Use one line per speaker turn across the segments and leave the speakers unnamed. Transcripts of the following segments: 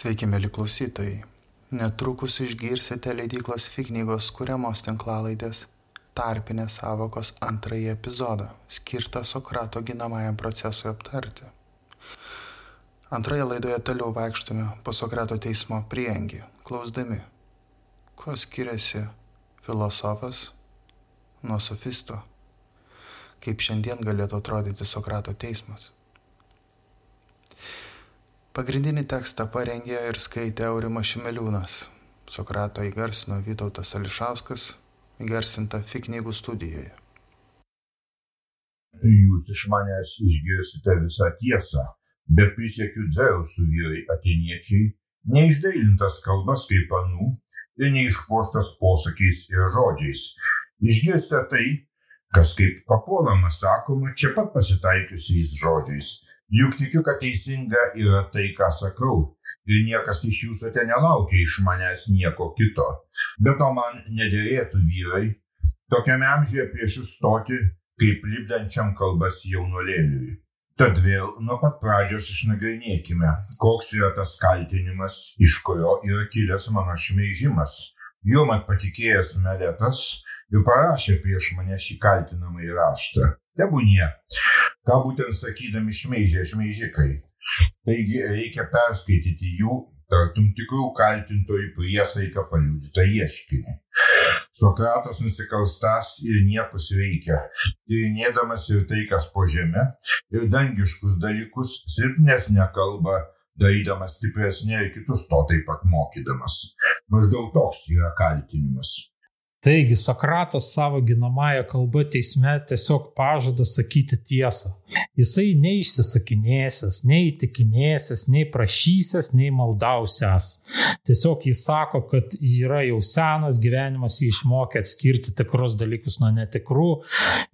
Sveiki, mėly klausytojai. Netrukus išgirsite leidyklos Fignygos kuriamos tinklalaidės tarpinės savokos antrąjį epizodą, skirtą Sokrato ginamajam procesui aptarti. Antroje laidoje toliau vaikštome po Sokrato teismo priengį, klausdami, kuo skiriasi filosofas nuo sofisto, kaip šiandien galėtų atrodyti Sokrato teismas. Pagrindinį tekstą parengė ir skaitė Aurimas Šimeliūnas. Sokratą įgarsino Vytautas Ališauskas, įgarsinta FI knygų studijoje.
Jūs iš manęs išgirsite visą tiesą, bet prisiekiu Dzeusų vyrai atėniečiai, neišdailintas kalbas kaip anų ir neišpuoštas posakiais ir žodžiais. Išgirsite tai, kas kaip papuolama sakoma čia pat pasitaikiusiais žodžiais juk tikiu kad teisinga yra tai ką sakau ir niekas iš jūsų te nelaukia iš manęs nieko kito be to man nederėtų vyrai tokiame amžiuje prieš jūs stoti kaip lipdančiam kalbas jaunuolėliui Tad vėl nuo pat pradžios išnagrinėkime, koks yra tas kaltinimas, iš kurio yra kilęs mano šmeižimas. Juo man patikėjęs Meletas ir parašė prieš mane šį kaltinamąjį raštą. Tebūnie, ką būtent sakydami šmeižė šmeižikai. Taigi reikia perskaityti jų tartum tikrų kaltintojų priesaiką paliudytą ieškinį. Sokratas nusikalstas ir niekus veikia, tyrinėdamas ir tai, kas po žemė, ir dangiškus dalykus, silpnesnę kalbą, darydamas stipresnė ir kitus to taip pat mokydamas. Maždaug toks yra kaltinimas.
Taigi Sokratas savo ginamąją kalbą teisme tiesiog pažada sakyti tiesą. Jisai neišsisakinėsės, nei įtikinėsės, nei prašysės, nei maldausias. Tiesiog jis sako, kad yra jau senas gyvenimas, jį išmokė atskirti tikrus dalykus nuo netikrų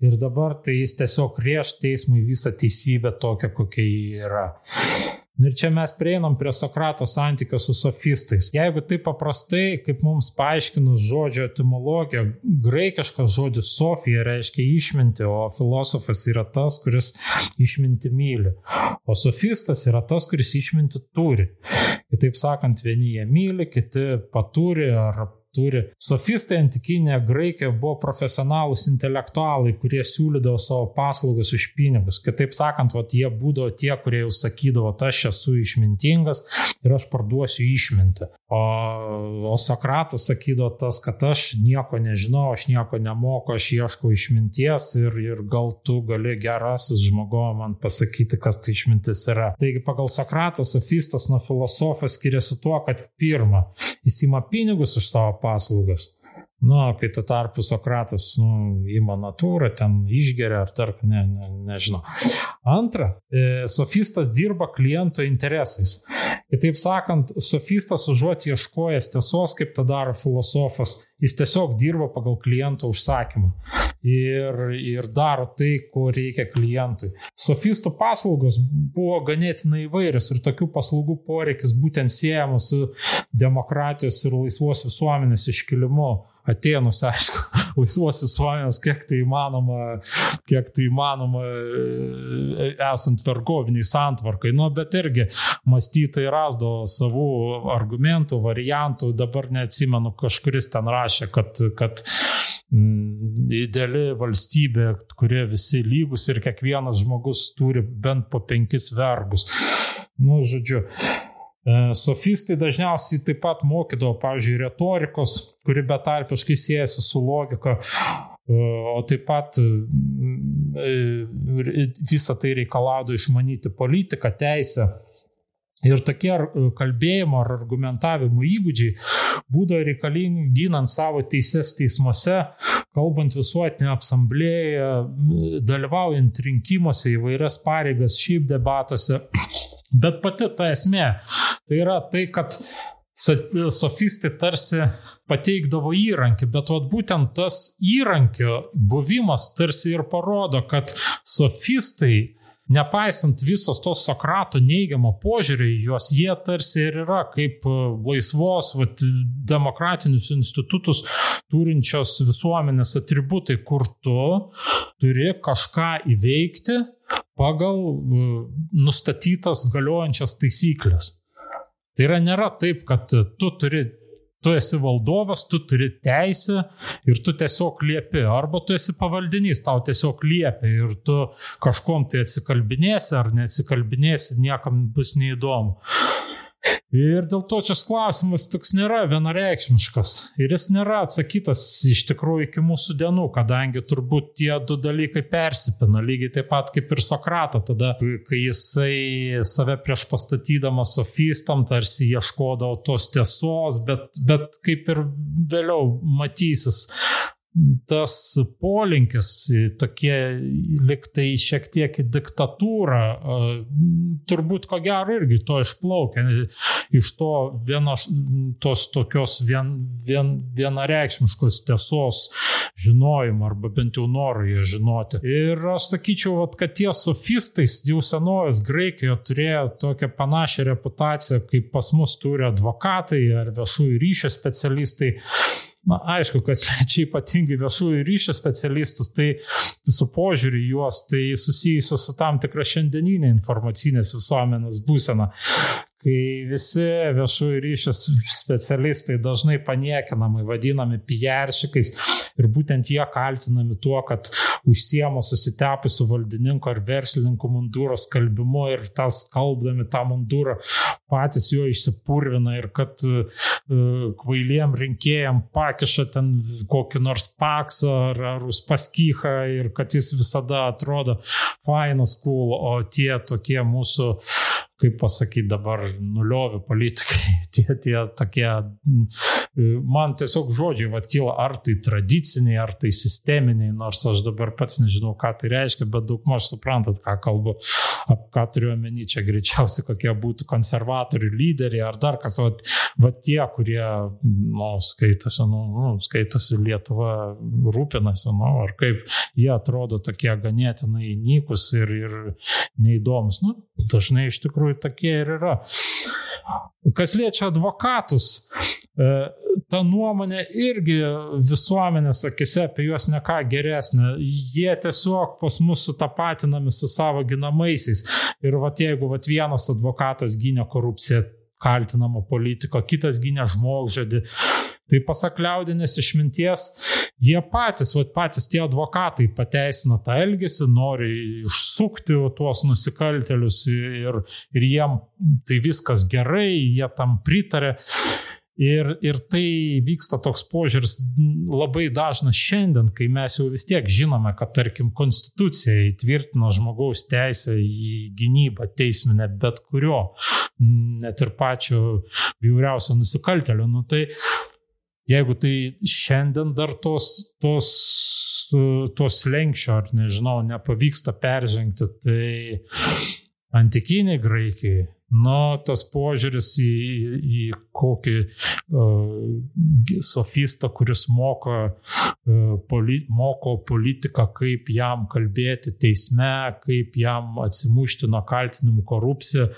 ir dabar tai jis tiesiog rieš teismui visą teisybę tokią, kokia ji yra. Ir čia mes prieinam prie Sokrato santykio su sofistais. Jeigu taip paprastai, kaip mums paaiškinus žodžio etimologiją, graikiškas žodis Sofija reiškia išminti, o filosofas yra tas, kuris išminti myli. O sofistas yra tas, kuris išminti turi. Kitaip sakant, vieni jie myli, kiti paturi ar turi. Sofistai antikinėje Graikijoje buvo profesionalūs intelektualai, kurie siūlydavo savo paslaugas už pinigus. Kitaip sakant, vat, jie būdavo tie, kurie jau sakydavo, aš esu išmintingas ir aš parduosiu išmintį. O, o Sokratas sakydavo tas, kad aš nieko nežinau, aš nieko nemoku, aš ieškau išminties ir, ir gal tu gali gerasis žmogus man pasakyti, kas tai išmintis yra. Taigi pagal Sokratą sofistas nuo filosofo skiriasi tuo, kad pirmą, jis ima pinigus už savo paslaugas. Nu, kai tuo tarpu Sokratas, nu, įma natūrą, ten išgeria ar tarp, ne, ne, nežinau. Antra, e, sofistas dirba kliento interesais. Kitaip sakant, sofistas užuot ieškojęs tiesos, kaip tą daro filosofas, jis tiesiog dirba pagal kliento užsakymą ir, ir daro tai, ko reikia klientui. Sofistų paslaugos buvo ganėtinai įvairios ir tokių paslaugų poreikis būtent siejamas su demokratijos ir laisvos visuomenės iškilimu. Atėnus, aišku, laisvos visuomenės, kiek tai įmanoma, kiek tai įmanoma e, esant vergoviniai santvarkai. Nu, bet irgi mąstytojai rasdavo savų argumentų, variantų, dabar neatsimenu, kažkuris ten rašė, kad, kad mm, ideali valstybė, kurie visi lygus ir kiekvienas žmogus turi bent po penkis vergus. Nu, žodžiu, E, sofistai dažniausiai taip pat mokydavo, pavyzdžiui, retorikos, kuri betarpiškai siejasi su logika, e, o taip pat e, visą tai reikalaudo išmanyti politiką, teisę. Ir tokie kalbėjimo ar argumentavimo įgūdžiai būdavo reikalingi ginant savo teises teismuose, kalbant visuotinę asamblėją, dalyvaujant rinkimuose įvairias pareigas, šiaip debatuose. Bet pati ta esmė, tai yra tai, kad sofistai tarsi pateikdavo įrankį, bet vat, būtent tas įrankio buvimas tarsi ir parodo, kad sofistai nepaisant visos tos Sokrato neigiamo požiūrį juos, jie tarsi ir yra kaip e, laisvos, vat, demokratinius institutus turinčios visuomenės atributai, kur tu turi kažką įveikti pagal e, nustatytas galiojančias taisyklės. Tai yra nėra taip, kad tu turi tu esi valdovas, tu turi teisę ir tu tiesiog liepi. Arba tu esi pavaldinys, tau tiesiog liepia ir tu kažkom tai atsikalbinėsi ar neatsikalbinėsi, niekam bus neįdomu. Ir dėl to šis klausimas toks nėra vienareikšmiškas. Ir jis nėra atsakytas iš tikrųjų iki mūsų dienų, kadangi turbūt tie du dalykai persipina, lygiai taip pat kaip ir Sokratą. Tada, kai jisai save prieš pastatydamas sofistam tarsi ieškodavo tos tiesos, bet, bet kaip ir vėliau matysis, tas polinkis tokie liktai šiek tiek į diktatūrą, turbūt ko gero irgi to išplaukia, iš to vienos, tos tokios vien, vien, vienareikšmiškos tiesos žinojimo arba bent jau noro jie žinoti. Ir aš sakyčiau, vat, kad tie sofistai jau senovės Graikijoje turėjo tokią panašią reputaciją, kaip pas mus turi advokatai ar viešųjų ryšio specialistai. Na, aišku, kas liečia ypatingai viešųjų ryšių specialistus, tai su požiūriu juos tai susijusios su tam tikra šiandieninė informacinės visuomenės būsena kai visi viešųjų ryšių specialistai dažnai paniekinamai vadinami PR-šikais ir būtent jie kaltinami tuo, kad užsiemo susitepusių valdininkų ar verslininkų mundūros kalbimu ir tas kalbdami tą mundūrą patys jo išsipurvina ir kad uh, kvailiem rinkėjam pakiša ten kokį nors paksą ar, ar uspaskichą ir kad jis visada atrodo fainas, cool, o tie tokie mūsų kaip pasakyti dabar, nuliovi politikai, tie, tie tokie, man tiesiog žodžiai, vad kyla, ar tai tradiciniai, ar tai sisteminiai, nors aš dabar pats nežinau, ką tai reiškia, bet daug maž suprantat, ką kalbu, ap ką turiu omeny, čia greičiausiai kokie būtų konservatorių lyderiai, ar dar kas, vad, vad tie, kurie, nu, skaitosi, nu, nu, skaitosi Lietuva, rūpinasi, nu, ar kaip jie atrodo tokie ganėtinai nykus ir, ir neįdomus, nu, dažnai iš tikrųjų tikrųjų tokie ir yra. Kas liečia advokatus, e, ta nuomonė irgi visuomenės akise apie juos neką geresnė. Jie tiesiog pas mus sutapatinami su savo ginamaisiais. Ir vat jeigu vat vienas advokatas gynė korupciją, kaltinama politiko, kitas gynė žmogžodį, Tai pasak liaudinės išminties, jie patys, va, patys tie advokatai pateisina tą elgesį, nori išsukti tuos nusikaltelius ir, ir jiem tai viskas gerai, jie tam pritarė. Ir, ir tai vyksta toks požiūris labai dažnas šiandien, kai mes jau vis tiek žinome, kad tarkim konstitucija įtvirtina žmogaus teisę į gynybą teisminę bet kurio, net ir pačio bjauriausio nusikaltelio. Nu, tai jeigu tai šiandien dar tos, tos, tos lenkščio, ar nežinau, nepavyksta peržengti, tai antikiniai graikai Nu, tas požiūris į, į kokį uh, sofistą, kuris moko, uh, poli, moko politiką, kaip jam kalbėti teisme, kaip jam atsimušti nuo kaltinimų korupciją,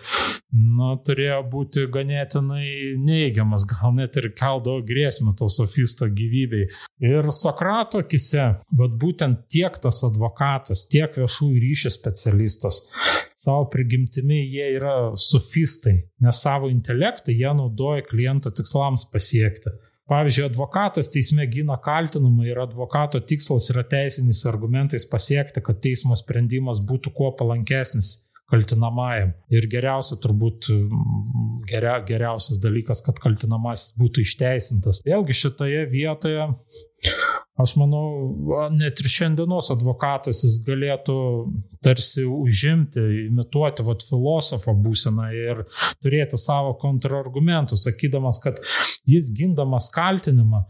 nu, turėjo būti ganėtinai neigiamas, gal net ir keldavo grėsmę to sofisto gyvybei. Ir Sokrato akise, vad būtent tiek tas advokatas, tiek viešųjų ryšių specialistas savo prigimtimi jie yra sofistai, nes savo intelektą jie naudoja kliento tikslams pasiekti. Pavyzdžiui, advokatas teisme gina kaltinamą ir advokato tikslas yra teisiniais argumentais pasiekti, kad teismo sprendimas būtų kuo palankesnis kaltinamajam. Ir geriausia turbūt geria, geriausias dalykas, kad kaltinamasis būtų išteisintas. Vėlgi šitoje vietoje Aš manau, net ir šiandienos advokatas jis galėtų tarsi užimti, imituoti vat, filosofo būseną ir turėti savo kontrargumentų, sakydamas, kad jis gindamas kaltinimą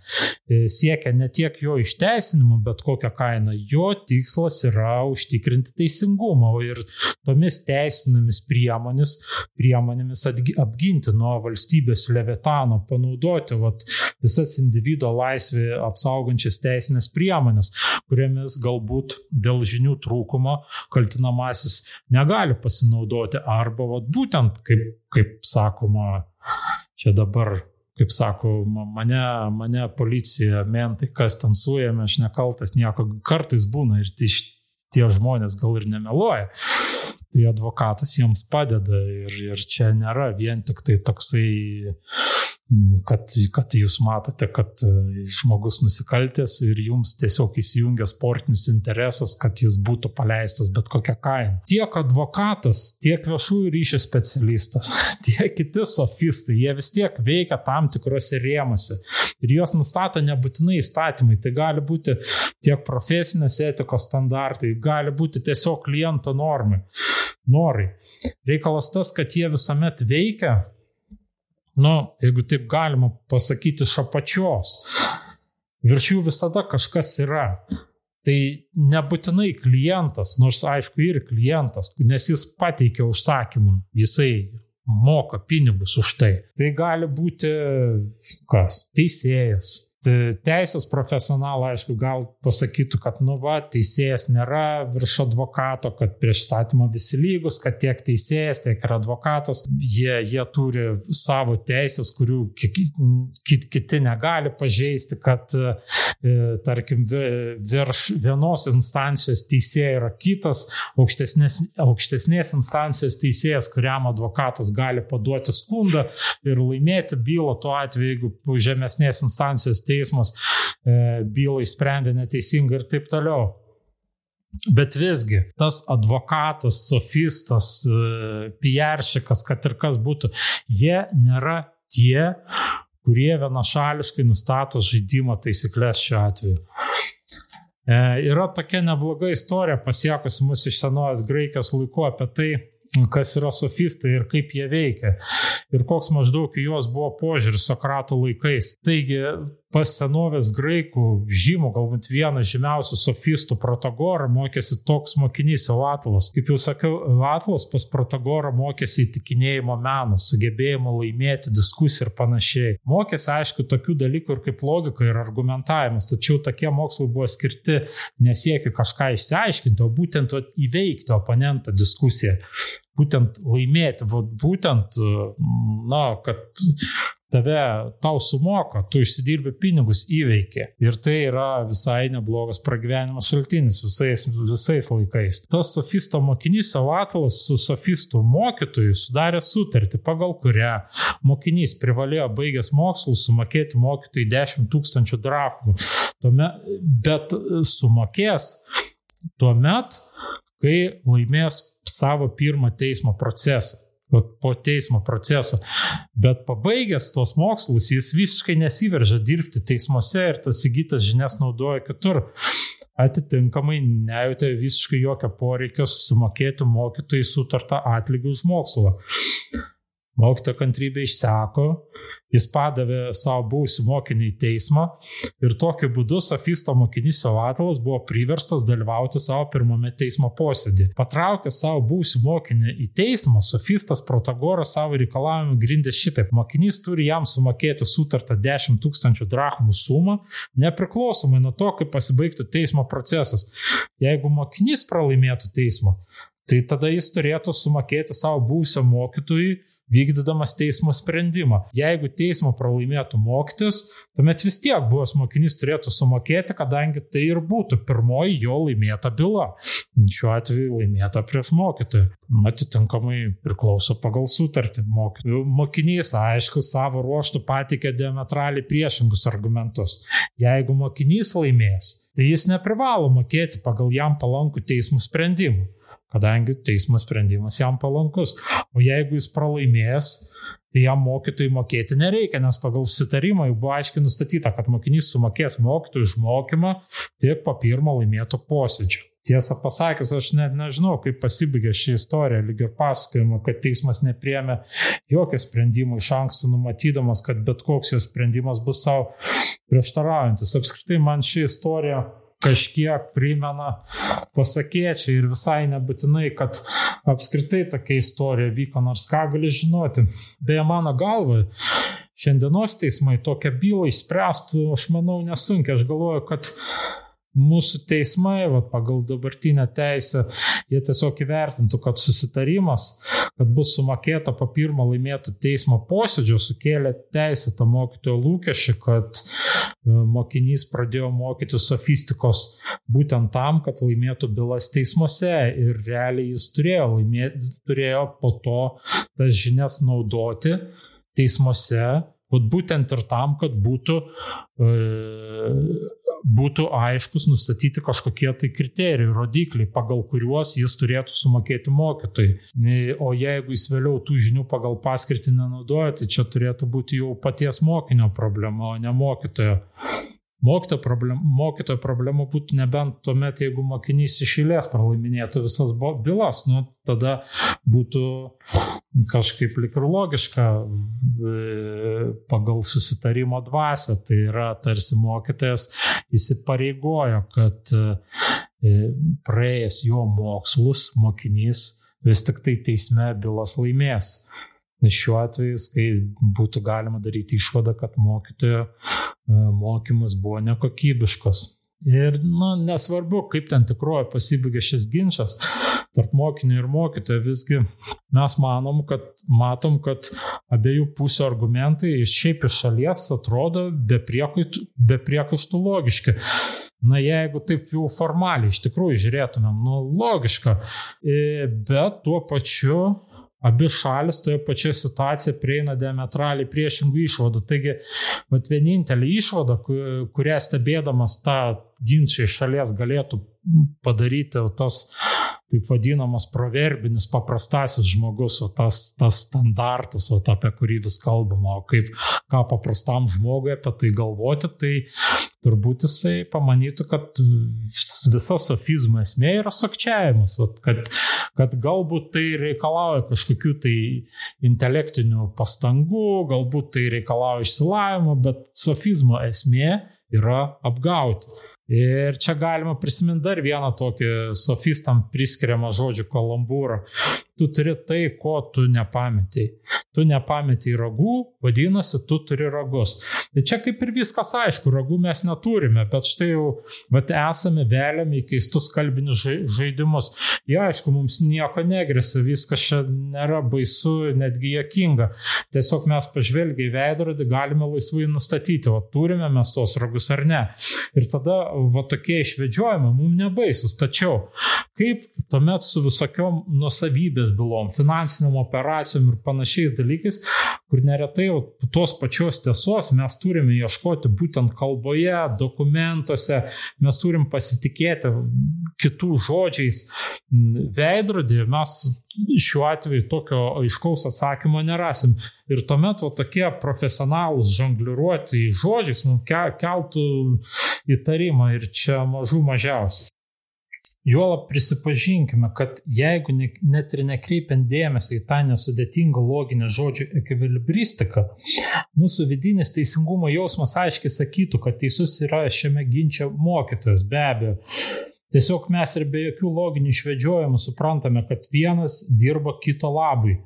e, siekia ne tiek jo išteisinimo, bet kokią kainą. Jo tikslas yra užtikrinti teisingumą ir tomis teisinėmis priemonėmis, priemonėmis apginti nuo valstybės levitano, panaudoti vat, visas individuo laisvę apsaugančias teisės teisinės priemonės, kuriamis galbūt dėl žinių trūkumo kaltinamasis negali pasinaudoti arba vat, būtent, kaip, kaip sakoma, čia dabar kaip sako, mane, mane policija, mentai, kas ten suėmė, aš nekaltas, nieko kartais būna ir tai tie žmonės gal ir nemeluoja. tai advokatas jiems padeda ir, ir čia nėra vien tik tai toksai kad, kad jūs matote, kad e, žmogus nusikaltęs ir jums tiesiog įsijungia sportinis interesas, kad jis būtų paleistas bet kokią kainą. Tiek advokatas, tiek viešųjų ryšių specialistas, tiek kiti sofistai, jie vis tiek veikia tam tikrose rėmose. Ir juos nustato nebūtinai įstatymai, tai gali būti tiek profesinės etikos standartai, gali būti tiesiog kliento normai. Norai. Reikalas tas, kad jie visuomet veikia nu, jeigu taip galima pasakyti, iš apačios. Virš jų visada kažkas yra. Tai nebūtinai klientas, nors aišku ir klientas, nes jis pateikia užsakymą, jisai moka pinigus už tai. Tai gali būti kas? Teisėjas, teisės profesionalai, aišku, gal pasakytų, kad, nu, va, teisėjas nėra virš advokato, kad prieš statymą visi lygus, kad tiek teisėjas, tiek ir advokatas, jie, jie turi savo teisės, kurių kiti negali pažeisti, kad, e, tarkim, virš vienos instancijos teisėjas yra kitas, aukštesnės, aukštesnės instancijos teisėjas, kuriam advokatas gali paduoti skundą ir laimėti bylą tuo atveju, jeigu žemesnės instancijos teismas e, bylą įsprendė neteisingai ir taip toliau. Bet visgi, tas advokatas, sofistas, e, pijaršikas, kad ir kas būtų, jie nėra tie, kurie vienašališkai nustato žaidimo taisyklės šiuo atveju. E, yra tokia nebloga istorija pasiekusi mus iš senovės Graikijos laikų apie tai, kas yra sofistai ir kaip jie veikia ir koks maždaug juos buvo požiūris Sokrato laikais. Taigi, pas senovės graikų žymų, galbūt vienas žymiausių sofistų Protagorą mokėsi toks mokinys Elatlas. Kaip jau sakiau, Elatlas pas Protagorą mokėsi įtikinėjimo meno, sugebėjimo laimėti diskusiją ir panašiai. Mokėsi, aišku, tokių dalykų ir kaip logika ir argumentavimas, tačiau tokie mokslai buvo skirti nesiekiu kažką išsiaiškinti, o būtent įveikti oponentą diskusiją būtent laimėti, būtent, na, kad tave, tau sumoka, tu išsidirbi pinigus įveikė. Ir tai yra visai neblogas pragyvenimo šaltinis visais, visais laikais. Tas sofisto mokinys Salatvalas su sofistu mokytoju sudarė sutartį, pagal kurią mokinys privalėjo baigęs mokslus sumokėti mokytojui 10 tūkstančių drachmų. Bet sumokės tuomet, kai laimės savo pirmą teismo procesą po teismo proceso. Bet pabaigęs tos mokslus, jis visiškai nesiveržia dirbti teismuose ir tas įgytas žinias naudoja kitur. Atitinkamai nejutė visiškai jokio poreikio susimokėti mokytojai sutartą atlygį už mokslą. Mokytojo kantrybė išseko, Jis padavė savo būsį mokinį į teismą ir tokiu būdu sofisto mokinys Salatalas buvo priverstas dalyvauti savo pirmame teismo posėdį. Patraukęs savo būsį mokinį į teismą, sofistas Protagoras savo reikalavimą grindė šitaip. Mokinys turi jam sumokėti sutartą 10 tūkstančių drachmų sumą, nepriklausomai nuo to, kaip pasibaigtų teismo procesas. Jeigu mokinys pralaimėtų teismą, tai tada jis turėtų sumokėti savo būsio mokytojui vykdydamas teismo sprendimą. Jeigu teismo pralaimėtų mokytis, tuomet vis tiek buvęs mokinys turėtų sumokėti, kadangi tai ir būtų pirmoji jo laimėta byla. Šiuo atveju laimėta prieš mokytoją. Atitinkamai priklauso pagal sutartį. Mokinys, aišku, savo ruoštų patikė diametraliai priešingus argumentus. Jeigu mokinys laimės, tai jis neprivalo mokėti pagal jam palankų teismų sprendimų kadangi teismo sprendimas jam palankus. O jeigu jis pralaimės, tai jam mokytojui mokėti nereikia, nes pagal susitarimą jau buvo aiškiai nustatyta, kad mokinys sumokės mokytojui už mokymą tik po pirmo laimėto posėdžio. Tiesą pasakius, aš net nežinau, kaip pasibaigė ši istorija, lyg ir pasakojama, kad teismas nepriemė jokio sprendimo iš anksto numatydamas, kad bet koks jo sprendimas bus savo prieštaraujantis. Apskritai man ši istorija kažkiek primena pasakėčiai ir visai nebūtinai, kad apskritai tokia istorija vyko, nors ką gali žinoti. Beje, mano galva, šiandienos teismai tokią bylą išspręstų, aš manau, nesunkiai. Aš galvoju, kad mūsų teismai, va, pagal dabartinę teisę, jie tiesiog įvertintų, kad susitarimas, kad bus sumokėta po pirmo laimėto teismo posėdžio, sukėlė teisėtą mokytojo lūkesčių, kad e, mokinys pradėjo mokyti sofistikos būtent tam, kad laimėtų bylas teismuose ir realiai jis turėjo, laimėti, turėjo po to tas žinias naudoti teismuose Vat būtent ir tam, kad būtų, e, būtų aiškus nustatyti kažkokie tai kriterijai, rodikliai, pagal kuriuos jis turėtų sumokėti mokytojai. O jeigu jis vėliau tų žinių pagal paskirtį nenaudoja, tai čia turėtų būti jau paties mokinio problema, o ne mokytojo. Mokytojo, problem, mokytojo problema būtų nebent tuomet, jeigu mokinys iš eilės pralaiminėtų visas bylas, nu, tada būtų kažkaip lik ir logiška pagal susitarimo dvasę. Tai yra tarsi mokytojas įsipareigojo, kad e, praėjęs jo mokslus mokinys vis tik tai teisme bylas laimės. Šiuo atveju, kai būtų galima daryti išvadą, kad mokytojo e, mokymas buvo nekokybiškas. Ir, na, nesvarbu, kaip ten tikroji pasibaigė šis ginčas tarp mokinio ir mokytojo, visgi mes manom, kad matom, kad abiejų pusių argumentai iš šiaip iš šalies atrodo be priekaištų logiški. Na, jeigu taip jau formaliai iš tikrųjų žiūrėtumėm, nu, logiška, e, bet tuo pačiu abi šalis toje pačioje situacijoje prieina diametraliai priešingų išvadų. Taigi, vat vienintelė išvada, kurią stebėdamas tą ginčią iš šalies galėtų padaryti tas taip vadinamas proverbinis paprastasis žmogus, o tas, tas standartas, o ta, apie kurį vis kalbama, o kaip ką paprastam žmogui apie tai galvoti, tai turbūt jisai pamanytų, kad visa sofizmo esmė yra sakčiavimas, kad, kad galbūt tai reikalauja kažkokių tai intelektinių pastangų, galbūt tai reikalauja išsilavimo, bet sofizmo esmė yra apgauti. Ir čia galima prisiminti dar vieną tokį sofistam priskiriamą žodžių kalambūrą. Tu turi tai, ko tu nepametėjai. Tu nepametėjai ragų, vadinasi, tu turi ragus. Ir čia kaip ir viskas aišku, ragų mes neturime, bet štai jau vat, esame vėliami į keistus kalbinius žaidimus. Ja, aišku, mums nieko negrėsia, viskas čia nėra baisu, netgi jokinga. Tiesiog mes pažvelgiai į veidrodį galime laisvai nustatyti, o turime mes tos ragus ar ne. Ir tada va tokie išvedžiojimai mums nebaisus. Tačiau kaip tuomet su visokiom nusavybės bylom, finansiniam operacijom ir panašiais dalykais, kur neretai tos pačios tiesos mes turime ieškoti būtent kalboje, dokumentuose, mes turim pasitikėti kitų žodžiais veidrodį, mes šiuo atveju tokio aiškaus atsakymo nerasim. Ir tuomet o tokie profesionalūs žongliruoti žodžiais mums keltų įtarimą ir čia mažų mažiausiai. Juolab prisipažinkime, kad jeigu ne, net ir nekreipiant dėmesio į tą nesudėtingą loginę žodžių ekvilibristiką, mūsų vidinis teisingumo jausmas aiškiai sakytų, kad teisus yra šiame ginčia mokytojas, be abejo. Tiesiog mes ir be jokių loginių išvedžiojimų suprantame, kad vienas dirba kito labui.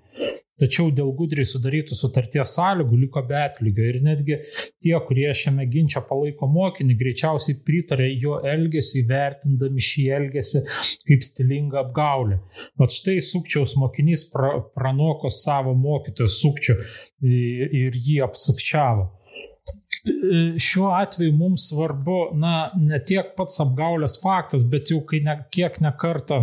Tačiau dėl gudriai sudarytų sutarties sąlygų liko be atlygio ir netgi tie, kurie šiame ginčia palaiko mokinį, greičiausiai pritarė jo elgesiu, įvertindami šį elgesį kaip stilingą apgaulę. Vat štai sukčiaus mokinys pra, pranoko savo mokytojo sukčių ir jį apsukčiavo šiuo atveju mums svarbu, na, ne tiek pats apgaulės faktas, bet jau kai ne, kiek nekarta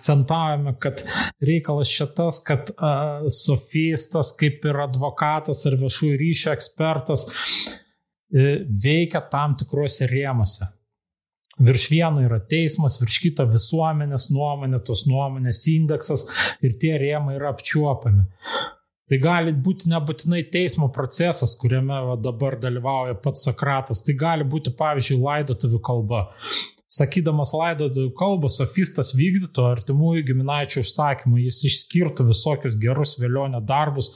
akcentavome, kad reikalas šitas, kad uh, sofistas kaip ir advokatas ar viešųjų ryšio ekspertas uh, veikia tam tikrose rėmose. Virš vieno yra teismas, virš kito visuomenės nuomonė, tos nuomonės indeksas ir tie rėmai yra apčiuopami. Tai gali būti nebūtinai teismo procesas, kuriame dabar dalyvauja pats Sokratas. Tai gali būti, pavyzdžiui, laidotuvių kalba. Sakydamas laidotuvių kalbą, sofistas vykdytų artimųjų giminaičių užsakymų, jis išskirtų visokius gerus vėlionio darbus,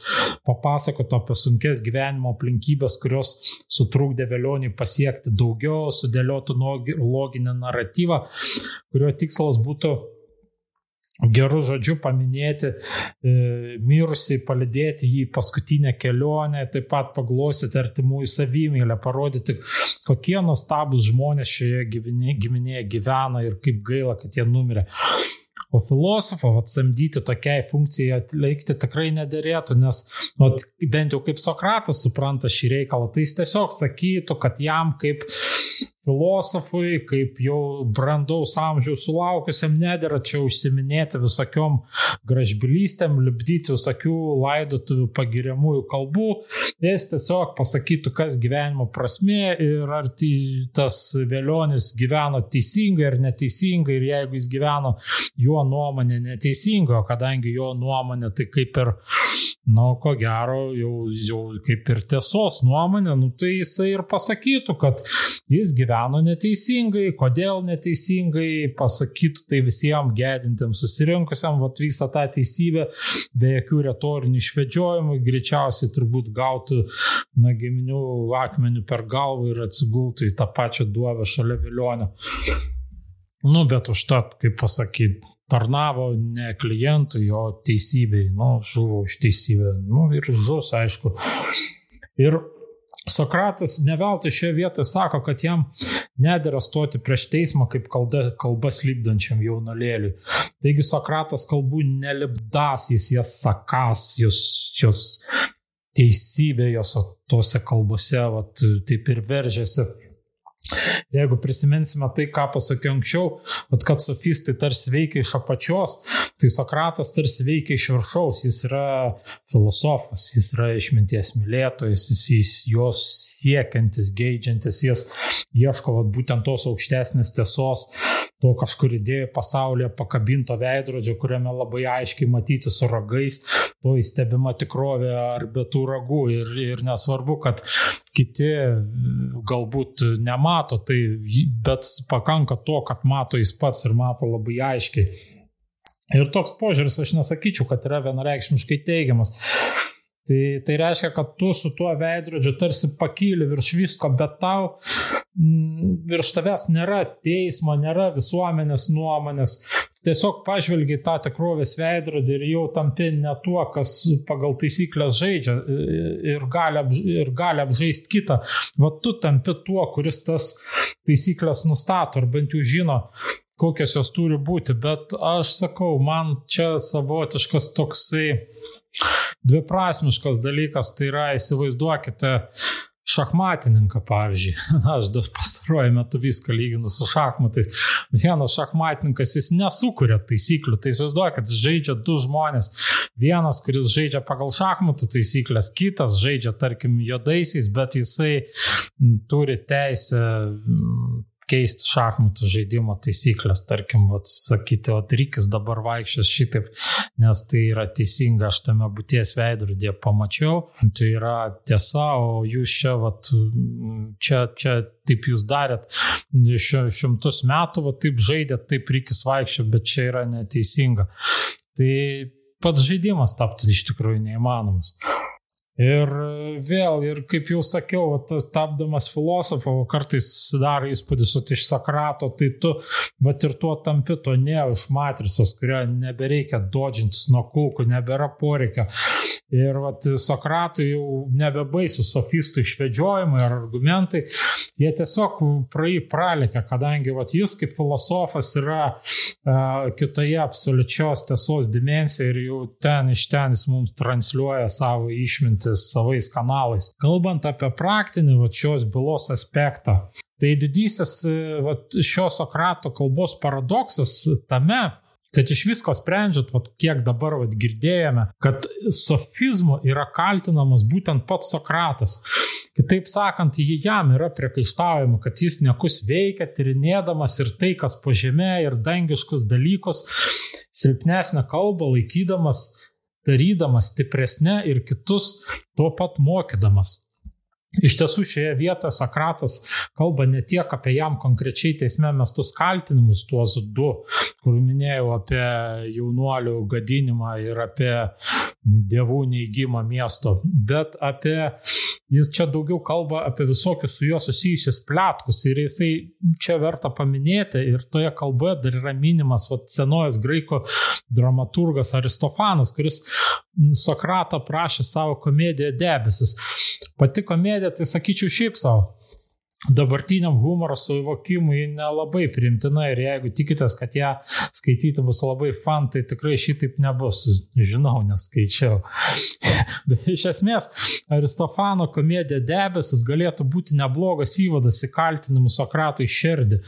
papasakotų apie sunkes gyvenimo aplinkybės, kurios sutrukdė vėlioniui pasiekti daugiau, sudėliotų loginę naratyvą, kurio tikslas būtų gerų žodžių paminėti e, mirusiai, palidėti jį į paskutinę kelionę, taip pat paglosyti artimųjų savimylę, parodyti, kokie nuostabus žmonės šioje giminėje gyvena ir kaip gaila, kad jie numirė. O filosofo atsamdyti tokiai funkcijai atlikti tikrai nederėtų, nes nu, bent jau kaip Sokratas supranta šį reikalą, tai jis tiesiog sakytų, kad jam kaip filosofui, kaip jau brandaus amžiaus sulaukusiam, nedėra čia užsiminėti visokiom gražbylystėm, lipdyti visokių laidotuvių pagiriamųjų kalbų. Jis tiesiog pasakytų, kas gyvenimo prasme ir ar tas vėlionis gyveno teisingai ar neteisingai ir jeigu jis gyveno jo nuomonė neteisinga, kadangi jo nuomonė tai kaip ir Na, nu, ko gero, jau, jau kaip ir tiesos nuomonė, nu, tai jisai ir pasakytų, kad jis gyveno neteisingai, kodėl neteisingai, pasakytų tai visiems gedintiems susirinkusiam, vat visą tą teisybę, be jokių retorinių išvedžiojimų, greičiausiai turbūt gautų na giminių akmenių per galvą ir atsigultų į tą pačią duobę šalia vilionio. Nu, bet užtat, kaip pasakyti, tarnavo ne klientui, o teisybei, nu, žuvo už teisybę, nu, ir žus, aišku. Ir Sokratas neveltui šioje vietoje sako, kad jam nedėra stoti prieš teismą kaip kalba, kalbas lipdančiam jaunolėliui. Taigi Sokratas kalbų nelipdas, jis jas sakas, jos, jos teisybė, jos tose kalbose vat, taip ir veržiasi Jeigu prisiminsime tai, ką pasakiau anksčiau, kad sofistai tarsi veikia iš apačios, tai Sokratas tarsi veikia iš viršaus, jis yra filosofas, jis yra išminties mylėtojas, jis, jis jos siekiantis, geidžiantis, jis ieško vat, būtent tos aukštesnės tiesos, to kažkur idėjų pasaulyje pakabinto veidrodžio, kuriame labai aiškiai matyti su ragais, to įstebima tikrovė ar be tų ragų. Ir, ir nesvarbu, kad kiti galbūt nemato, tai, bet pakanka to, kad mato jis pats ir mato labai aiškiai. Ir toks požiūris, aš nesakyčiau, kad yra vienareikšmiškai teigiamas. Tai, tai reiškia, kad tu su tuo veidrodžiu tarsi pakyli virš visko, bet tau m, virš tavęs nėra teismo, nėra visuomenės nuomonės. Tiesiog pažvelgi tą tikrovės veidrodį ir jau tampi ne tuo, kas pagal taisyklės žaidžia ir gali, apž ir gali apžaisti kitą. Va tu tampi tuo, kuris tas taisyklės nustato ar bent jau žino, kokios jos turi būti. Bet aš sakau, man čia savotiškas toksai dviprasmiškas dalykas, tai yra įsivaizduokite šachmatininką, pavyzdžiui. Aš dar pastaruoju metu viską lyginu su šachmatais. Vienas šachmatininkas jis nesukuria taisyklių, tai įsivaizduokit, žaidžia du žmonės. Vienas, kuris žaidžia pagal šachmatų taisyklės, kitas žaidžia, tarkim, juodaisiais, bet jisai turi teisę keisti šachmatų žaidimo taisyklės, tarkim, vat, sakyti, o Rikis dabar vaikščios šitaip, nes tai yra teisinga, aš tame būties veidrodėje pamačiau, tai yra tiesa, o jūs čia, vat, čia, čia taip jūs darėt šimtus metų, vat, taip žaidėt, taip Rikis vaikščio, bet čia yra neteisinga. Tai pats žaidimas taptų iš tikrųjų neįmanomas. Ir vėl, ir kaip jau sakiau, tas tapdamas filosofu, kartais sudaro įspūdis, kad iš Sakrato, tai tu, va ir tuo tampi to ne iš matricos, kurio nebereikia dodžintis nuo kulkų, nebėra poreikio. Ir vat, Sokratui jau nebebaisų sofistų išvedžiojimai ar argumentai, jie tiesiog praeį pralekia, kadangi vat, jis kaip filosofas yra uh, kitoje absoliučios tiesos dimensijoje ir jau ten iš ten jis mums transliuoja savo išmintį dalintis savais kanalais. Kalbant apie praktinį va, šios bylos aspektą, tai didysis va, šio Sokrato kalbos paradoksas tame, kad iš visko sprendžiat, vat, kiek dabar vat, girdėjome, kad sofizmu yra kaltinamas būtent pats Sokratas. Kitaip sakant, jam yra priekaištaujama, kad jis nekus veikia, tyrinėdamas ir tai, kas po žemė, ir dangiškus dalykus, silpnesnę kalbą laikydamas darydamas stipresnė ir kitus tuo pat mokydamas. Iš tiesų šioje vietoje Sokratas kalba ne tiek apie jam konkrečiai teisme mestus kaltinimus, tuos du, kur minėjau apie jaunuolių gadinimą ir apie dievų neįgymą miesto, bet apie, jis čia daugiau kalba apie visokius su juo susijusius plėtkus ir jisai čia verta paminėti ir toje kalboje dar yra minimas vat, senojas graiko dramaturgas Aristofanas, kuris Sokratą prašė savo komediją debesis. Pati komedija, tai sakyčiau, šiaip savo dabartiniam humoro suvokimui nelabai primtina ir jeigu tikitės, kad ją skaityti bus labai fan, tai tikrai šitaip nebus. Žinau, neskaičiau. Bet iš esmės, Aristofano komedija debesis galėtų būti neblogas įvadas į kaltinimus Sokratui širdį.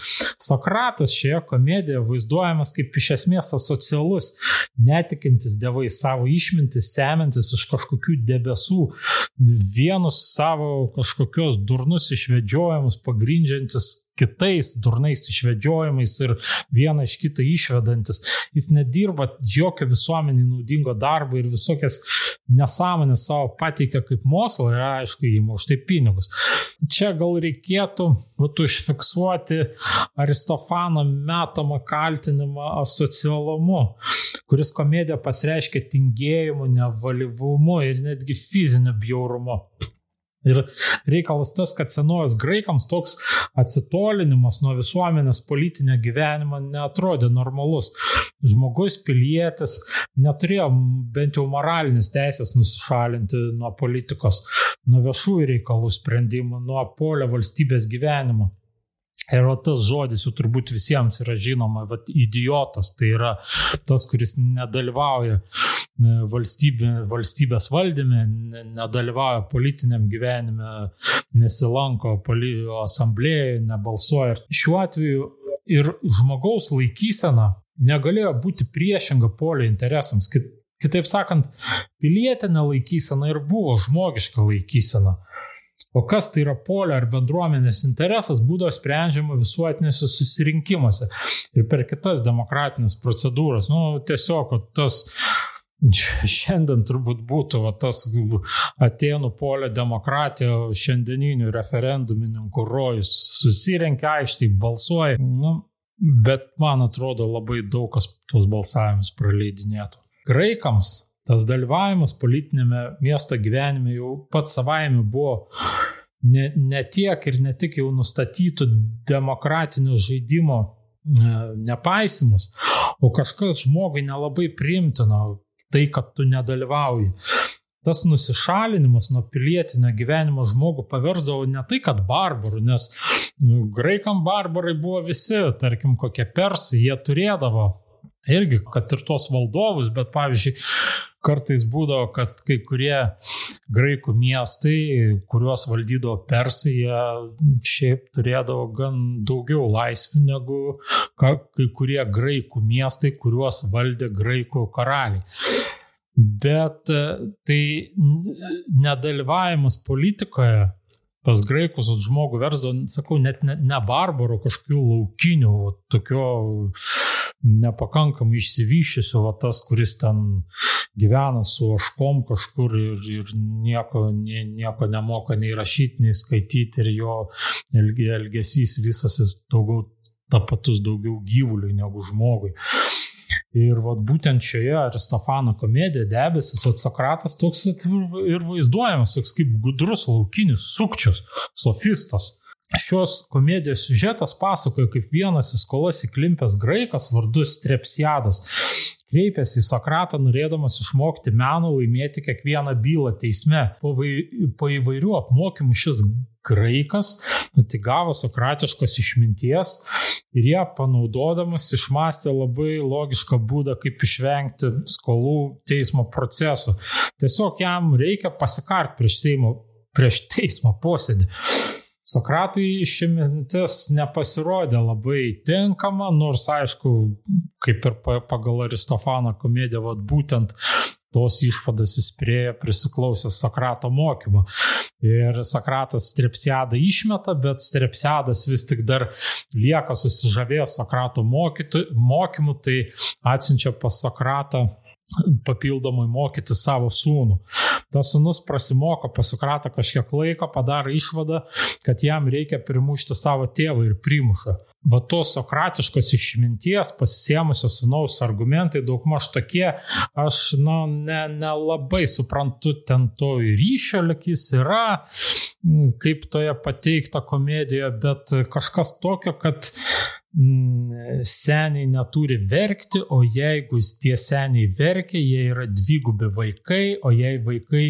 Sokratas šioje komedijoje vaizduojamas kaip iš esmės asocialus, netikintis dievai savo išmintį, semintis iš kažkokių debesų, vienus savo kažkokios durnus išvedžiojimus išvedžiojimus pagrindžiantis kitais durnais išvedžiojimais ir vieną iš kito išvedantis. Jis nedirba jokio visuomenį naudingo darbo ir visokias nesąmonės savo pateikia kaip moslą ir aišku, įima už tai pinigus. Čia gal reikėtų būtų užfiksuoti Aristofano metamą kaltinimą asocialumu, kuris komedija pasireiškia tingėjimu, nevalyvumu ir netgi fiziniu bjaurumu. Ir reikalas tas, kad senovės graikams toks atsitolinimas nuo visuomenės politinio gyvenimo netrodė normalus. Žmogus, pilietis neturėjo bent jau moralinės teisės nusišalinti nuo politikos, nuo viešųjų reikalų sprendimų, nuo polio valstybės gyvenimo. Ir tas žodis jau turbūt visiems yra žinoma, vat, idiotas tai yra tas, kuris nedalyvauja e, valstybė, valstybės valdyme, nedalyvauja politiniam gyvenime, nesilanko asamblėje, nebalsuoja. Ir šiuo atveju ir žmogaus laikysena negalėjo būti priešinga polio interesams. Kitaip sakant, pilietinė laikysena ir buvo žmogiška laikysena. O kas tai yra polio ar bendruomenės interesas būdavo sprendžiama visuotinėse susirinkimuose ir per kitas demokratinės procedūras. Nu, tiesiog tas šiandien turbūt būtų va, tas Atenų polio demokratija, šiandieninių referendumininkų rojus, susirenkia aiškiai, balsuoja. Nu, bet man atrodo labai daug kas tuos balsavimus praleidinėtų. Graikams tas dalyvavimas politinėme miesto gyvenime jau pats savaime buvo ne, ne tiek ir ne tik jau nustatytų demokratinio žaidimo e, nepaisimus, o kažkas žmogui nelabai primtino tai, kad tu nedalyvauji. Tas nusišalinimas nuo pilietinio gyvenimo žmogų paversdavo ne tai, kad barbarų, nes nu, graikam barbarai buvo visi, tarkim, kokie persai, jie turėdavo irgi, kad ir tuos valdovus, bet pavyzdžiui, kartais būdavo, kad kai kurie graikų miestai, kuriuos valdydavo persai, jie šiaip turėdavo gan daugiau laisvių negu kai kurie graikų miestai, kuriuos valdė graikų karaliai. Bet e, tai nedalyvavimas politikoje pas graikus žmogų versdavo, sakau, net ne, ne barbarų, kažkokių laukinių, tokio nepakankamai išsivyščiusio, va tas, kuris ten gyvena su oškom kažkur ir, ir nieko, nie, nieko nemoka nei rašyti, nei skaityti ir jo elgesys visas jis daugiau tapatus daugiau gyvuliui negu žmogui. Ir vat, būtent šioje Aristofano komedijoje debesis, o Sokratas toks ir vaizduojamas, toks kaip gudrus laukinis sukčius, sofistas. Šios komedijos siužetas pasakoja, kaip vienas į skolas įklimpęs graikas vardu Strepsiadas kreipėsi į Sokratą norėdamas išmokti meno laimėti kiekvieną bylą teisme. Po, vai, po įvairių apmokymų šis graikas atigavo sokratiškos išminties ir ją panaudodamas išmastė labai logišką būdą, kaip išvengti skolų teismo procesų. Tiesiog jam reikia pasikart prieš, Seimo, prieš teismo posėdį. Sokratui ši mintis nepasirodė labai tinkama, nors aišku, kaip ir pagal Aristofano komediją, vat, būtent tos išvados jis priejo prisiklausęs Sokrato mokymo. Ir Sokratas Strepsiadą išmeta, bet Strepsiadas vis tik dar lieka susižavėjęs Sokrato mokymu, tai atsiunčia pas Sokratą papildomai mokyti savo sūnų. tas sunus prasimoko, pasukratą kažkiek laiko, padaro išvadą, kad jam reikia primušti savo tėvą ir primuša. Va tos sokratiškos išminties, pasisėmusios sunaus argumentai daugmaž tokie, aš nu, nelabai ne suprantu ten to ryšio, likis yra, kaip toje pateikta komedija, bet kažkas tokio, kad Mm, seniai neturi verkti, o jeigu tie seniai verkia, jie yra dvigubi vaikai, o jei vaikai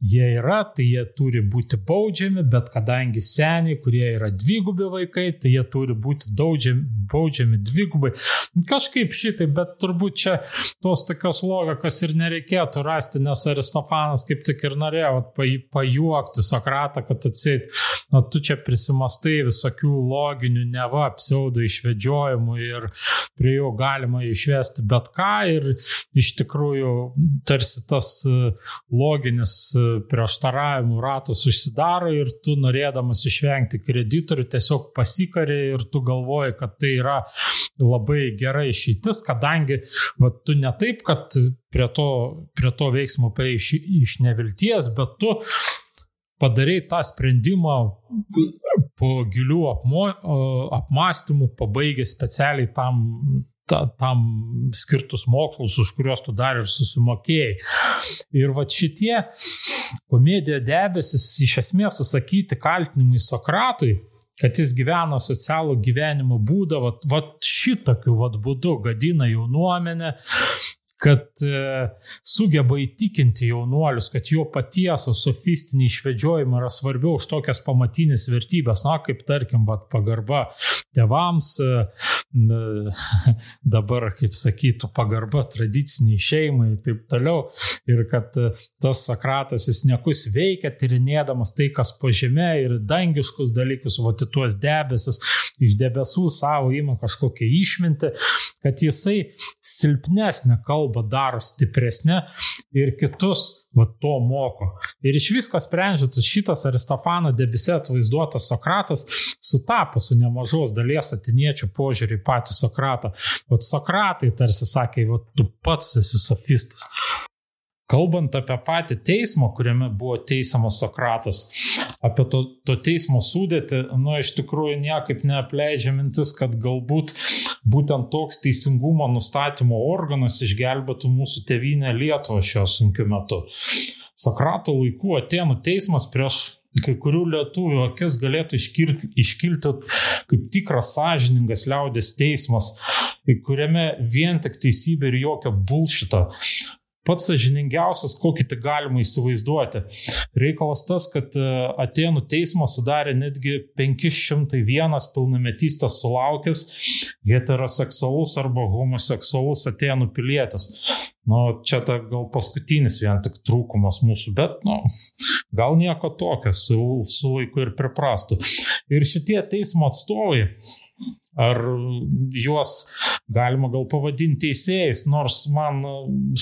jie yra, tai jie turi būti baudžiami, bet kadangi seniai, kurie yra dvigubi vaikai, tai jie turi būti daudžiami, baudžiami dvigubai. Kažkaip šitai, bet turbūt čia tos tokios logikos ir nereikėtų rasti, nes Aristofanas kaip tik ir norėjo pajuokti Sokratą, kad atsit, nu tu čia prisimastai visokių loginių neva pseudo išvedžiojimų ir prie jų galima išvesti bet ką ir iš tikrųjų tarsi tas loginis prieštaravimų ratas užsidaro ir tu norėdamas išvengti kreditorių tiesiog pasikari ir tu galvoji, kad tai yra labai gera išeitis, kadangi va, tu ne taip, kad prie to, prie to veiksmo prie iš, iš nevilties, bet tu padarai tą sprendimą po gilių apmo, apmąstymų, pabaigęs specialiai tam ta, tam skirtus mokslus, už kuriuos tu dar ir susimokėjai. Ir va šitie komedija debesis iš esmės susakyti kaltinimai Sokratui, kad jis gyvena socialų gyvenimo būdą, va, va šitokiu va būdu gadina jaunuomenę, kad e, sugeba įtikinti jaunuolius, kad jo paties sofistiniai išvedžiojimai yra svarbiau už tokias pamatinės vertybės, na, kaip tarkim, vat, pagarba tevams, e, dabar, kaip sakytų, pagarba tradiciniai šeimai ir taip toliau. Ir kad e, tas Sakratas jis nekus veikia, tyrinėdamas tai, kas po žemė ir dangiškus dalykus, o tuos debesis, iš debesų savo ima kažkokią išmintį, kad jisai silpnesnė kalba kalbą daro stipresnė ir kitus va, to moko. Ir iš visko sprendžiant, šitas Aristofano debiset vaizduotas Sokratas sutapo su nemažos dalies atiniečių požiūrį į patį Sokratą. O Sokratai tarsi sakė, va, tu pats esi sofistas. Kalbant apie patį teismą, kuriame buvo teisiamas Sokratas, apie to, to teismo sudėti, nu, iš tikrųjų niekaip neapleidžia mintis, kad galbūt būtent toks teisingumo nustatymo organas išgelbėtų mūsų tevinę Lietuvą šiuo sunkiu metu. Sokrato laikų Atenų teismas prieš kai kurių lietuvių akis galėtų iškilti, iškilti kaip tikras sąžiningas liaudės teismas, kuriame vien tik teisybė ir jokio bulšito pats sažiningiausias, kokį tik galima įsivaizduoti. Reikalas tas, kad e, Atenų teismas sudarė netgi 501 pilnametystės sulaukęs heteroseksualus arba homoseksualus Atenų pilietis. Nu, čia ta gal paskutinis vien tik trūkumas mūsų, bet, nu, gal nieko tokio, su, su laiku ir priprastų. Ir šitie teismo atstovai, ar juos galima gal pavadinti teisėjais, nors man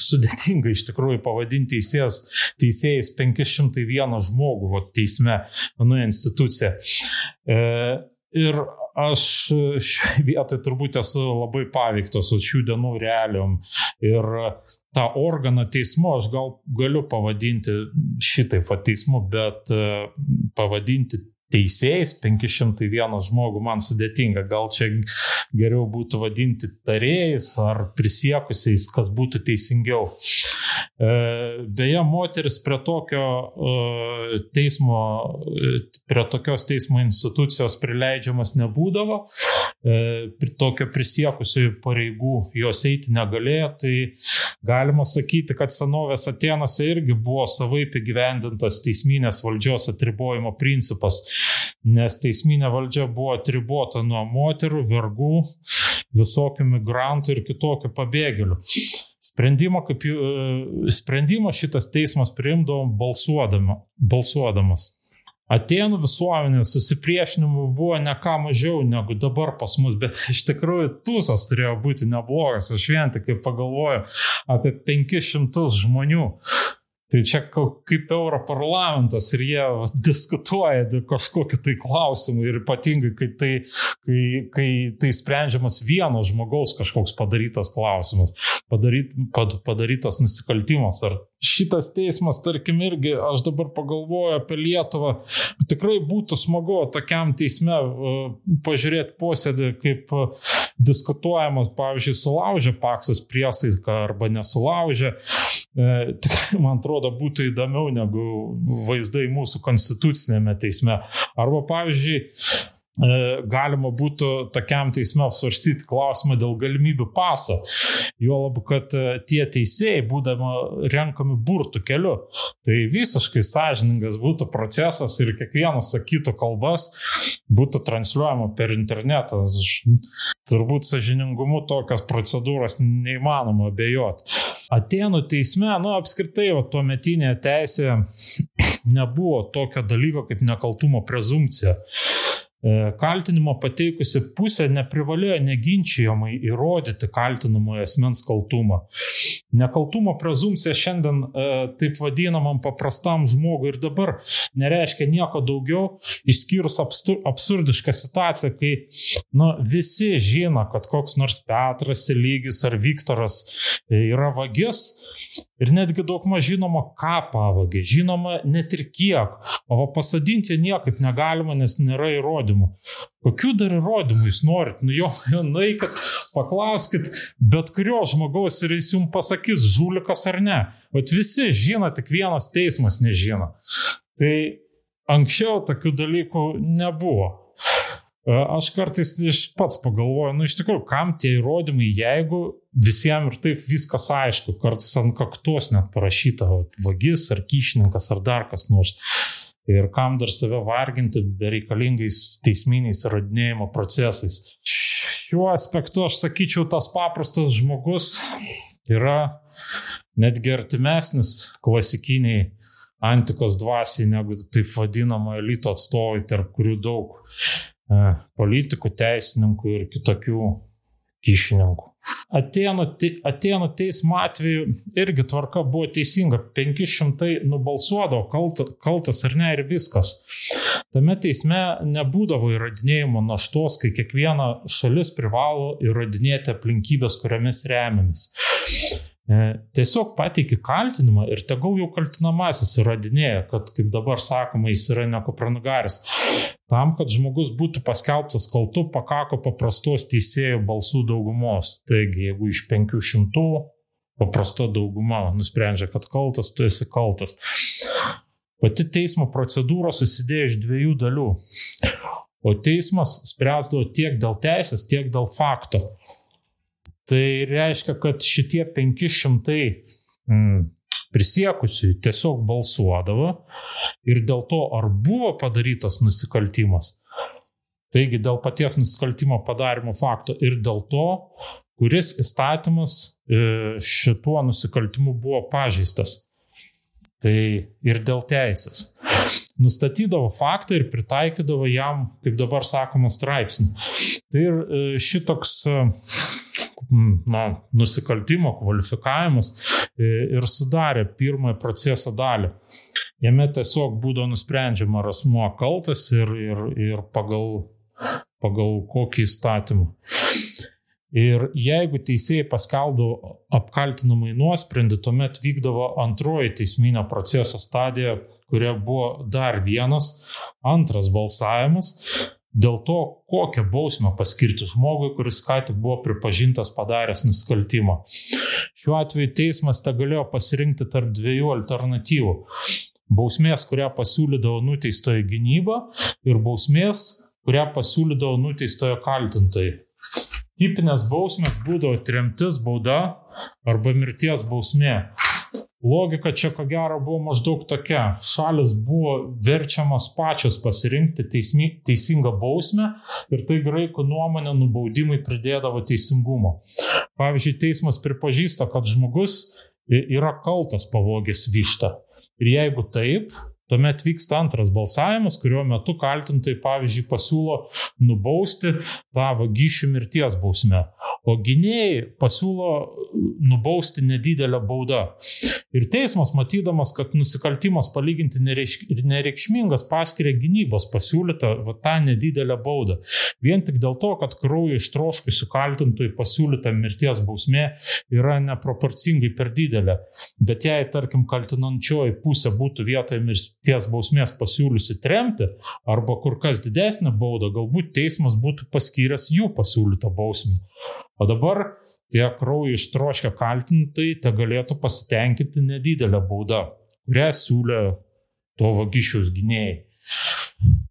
sudėtinga iš tikrųjų pavadinti teisėjas, teisėjais 501 žmogų vo, teisme, mano institucija. E, ir aš šioje vietoje turbūt esu labai paveiktas šių dienų realiom. Ir tą organą teismu aš gal galiu pavadinti šitaip va teismu, bet e, pavadinti teisėjais 501 žmogų man sudėtinga. Gal čia geriau būtų vadinti tarėjais ar prisiekusiais, kas būtų teisingiau. E, beje, moteris prie tokio e, teismo, e, prie tokios teismo institucijos prileidžiamas nebūdavo. Tokio prisiekusiųjų pareigų jos eiti negalėjo. Tai galima sakyti, kad senovės Atenose irgi buvo savaip įgyvendintas teisminės valdžios atribojimo principas nes teisminė valdžia buvo atribota nuo moterų, vergų, visokių migrantų ir kitokių pabėgėlių. Sprendimo, kaip, e, sprendimo šitas teismas priimdavo balsuodama, balsuodamas. Atenų visuomenės susipriešinimų buvo ne ką mažiau negu dabar pas mus, bet iš tikrųjų tūsas turėjo būti neblogas. Aš vien tik pagalvoju apie 500 žmonių Tai čia kaip Europarlamentas ir jie diskutuoja dėl kažkokiu tai klausimu ir ypatingai, kai tai, kai, kai tai sprendžiamas vieno žmogaus kažkoks padarytas klausimas, padaryt, pad, padarytas nusikaltimas. Ar šitas teismas, tarkim, irgi, aš dabar pagalvoju apie Lietuvą, tikrai būtų smagu tokiam teisme pažiūrėti posėdį, kaip diskutuojamas, pavyzdžiui, sulaužė paksas priesaiką arba nesulaužė. E, tikrai, man atrodo, atrodo būtų įdomiau negu vaizdai mūsų konstitucinėme teisme. Arba, pavyzdžiui, galima būtų tokiam teisme apsvarstyti klausimą dėl galimybių paso. Jo labu, kad e, tie teisėjai, būdama renkami burtų keliu, tai visiškai sąžiningas būtų procesas ir kiekvienas sakytų kalbas būtų transliuojama per internetą. Turbūt sąžiningumu tokios procedūros neįmanoma abejoti. Atenų teisme, nu apskritai, o tuo metinėje teisėje nebuvo tokio dalyko kaip nekaltumo prezumcija. E, kaltinimo pateikusi pusė neprivalėjo neginčiamai įrodyti kaltinamojo asmens kaltumą. Nekaltumo prezumcija šiandien e, taip vadinamam paprastam žmogui ir dabar nereiškia nieko daugiau, išskyrus absurdišką situaciją, kai nu, visi žino, kad koks nors Petras, Lygis ar Viktoras yra vagis, Ir netgi daug maž žinoma, ką pavogė, žinoma net ir kiek, o pasadinti niekaip negalima, nes nėra įrodymų. Kokių dar įrodymų jūs norit? Nu jo, nueikit, paklauskit bet kurio žmogaus ir jis jums pasakys, žulikas ar ne. Bet visi žino, tik vienas teismas nežino. Tai anksčiau tokių dalykų nebuvo. Aš kartais pats pagalvoju, nu iš tikrųjų, kam tie įrodymai, jeigu visiems ir taip viskas aišku, kartais ant kaktos net parašyta vagis ar kyšininkas ar dar kas nors. Ir kam dar save varginti bereikalingais teisminiais įrodinėjimo procesais. Šiuo aspektu aš sakyčiau, tas paprastas žmogus yra netgi artimesnis klasikiniai antikos dvasiai negu taip vadinamo elito atstovai, tarp kurių daug E, politikų, teisininkų ir kitokių kyšininkų. Atėnų, Atėnų teismo atveju irgi tvarka buvo teisinga. 500 nubalsuodavo kalta, kaltas ar ne ir viskas. Tame teisme nebūdavo įrodinėjimo naštos, kai kiekviena šalis privalo įrodinėti aplinkybės, kuriamis remiamis. E, tiesiog pateiki kaltinimą ir tegul jau kaltinamasis įrodinėja, kad, kaip dabar sakoma, jis yra nekopranagaris. Tam, kad žmogus būtų paskelbtas kaltu, pakako paprastos teisėjų balsų daugumos. Taigi, jeigu iš 500 paprasta dauguma nusprendžia, kad kaltas, tu esi kaltas. Pati teismo procedūra susidėjo iš dviejų dalių. O teismas spręsdavo tiek dėl teisės, tiek dėl fakto. Tai reiškia, kad šitie 500 mm, prisiekusiųjų tiesiog balsuodavo ir dėl to, ar buvo padarytas nusikaltimas, taigi dėl paties nusikaltimo padarimo fakto ir dėl to, kuris įstatymas e, šituo nusikaltimu buvo pažeistas. Tai ir dėl teisės. Nustatydavo faktą ir pritaikydavo jam, kaip dabar sakoma, straipsnį. Tai ir e, šitoks na, nusikaltimo kvalifikavimas e, ir sudarė pirmąją proceso dalį. Jame tiesiog būdavo nusprendžiama, ar asmuo kaltas ir, ir, ir pagal, pagal kokį įstatymą. Ir jeigu teisėjai paskelbdavo apkaltinamai nuosprendį, tuomet vykdavo antroji teisminio proceso stadija, kuria buvo dar vienas antras balsavimas, dėl to, kokią bausmę paskirti žmogui, kuris ką tik buvo pripažintas padaręs nusikaltimą. Šiuo atveju teismas te galėjo pasirinkti tarp dviejų alternatyvų. Bausmės, kurią pasiūlydavo nuteistojo gynyba ir bausmės, kurią pasiūlydavo nuteistojo kaltintojai. Tipinės bausmės būdavo tremtis, bauda arba mirties bausmė. Logika čia ko gero buvo maždaug tokia. Šalis buvo verčiamas pačios pasirinkti teismi, teisingą bausmę ir tai graikų nuomonė nubaudimai pridėdavo teisingumo. Pavyzdžiui, teismas pripažįsta, kad žmogus yra kaltas pavogęs vištą. Ir jeigu taip, Tuomet vyksta antras balsavimas, kurio metu kaltintojai, pavyzdžiui, pasiūlo nubausti tą vagysčių mirties bausmę. o gynėjai pasiūlo nubausti nedidelę baudą. Ir teismas, matydamas, kad nusikaltimas palyginti nereikšmingas, paskiria gynybos pasiūlytą va, tą nedidelę baudą. Vien tik dėl to, kad kraujo ištroškusių kaltintojų pasiūlyta mirties bausmė yra neproporcingai per didelė. Bet jei, tarkim, kaltinančioji pusė būtų vietoje mirties bausmės pasiūliusi tremti arba kur kas didesnę baudą, galbūt teismas būtų paskyręs jų pasiūlytą bausmę. O dabar tie kraujo ištroškę kaltintojai te galėtų pasitenkinti nedidelę baudą, kurią siūlė to vagišiaus gynėjai.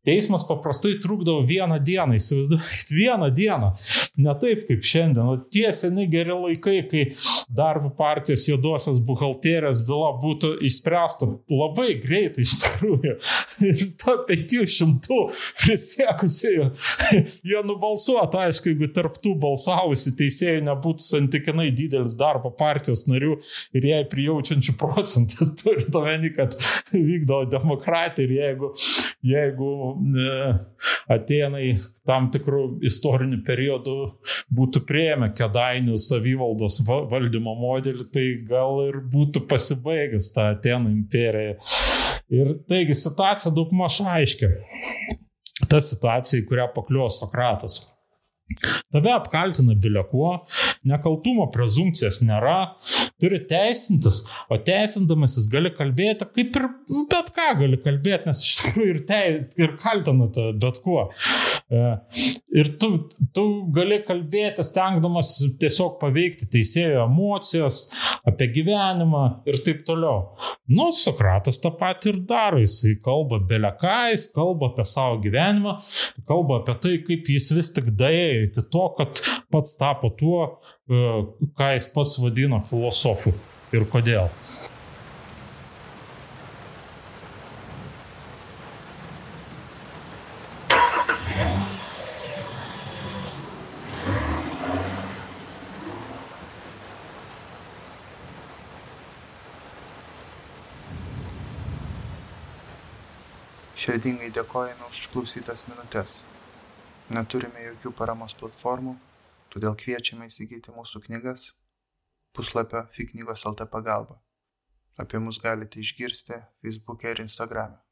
Teismas paprastai trukdavo vieną dieną, įsivaizduokit, vieną dieną. Ne taip kaip šiandien. O tie seni geri laikai, kai darbo partijos juodosios buhalterės byla būtų išspręsta labai greitai iš tikrųjų. Ir to 500 prisiekusiųjų, jie nubalsuotų, aišku, jeigu tarptų balsavusių teisėjų nebūtų santykinai didelis darbo partijos narių ir jai prijaučiančių procentas, turint omeny, kad vykdavo demokratija ir jeigu, jeigu Atenai tam tikrų istorinių periodų būtų prieėmę kedainių savivaldos valdymo modelį, tai gal ir būtų pasibaigęs tą Atenų imperiją. Ir taigi situacija daug maž aiškia. Ta situacija, į kurią pakliuo Sokratas. Tave apkaltina bilekuo, nekaltumo prezumcijos nėra, turi teisintis, o teisindamasis gali kalbėti kaip ir bet ką gali kalbėti, nes iš tikrųjų ir, te, ir kaltinate bet kuo. Ir tu, tu gali kalbėti, stengdamas tiesiog paveikti teisėjo emocijas, apie gyvenimą ir taip toliau. Nu, Sokratas tą patį ir daro, jisai kalba belekais, kalba apie savo gyvenimą, kalba apie tai, kaip jis vis tik daėjo iki to, kad pats tapo tuo, e, ką jis pats vadino filosofu ir kodėl.
Širdingai dėkojame už išklausytas minutės. Neturime jokių paramos platformų, todėl kviečiame įsigyti mūsų knygas puslapio fiknygos.lt pagalba. Apie mus galite išgirsti Facebook'e ir Instagram'e.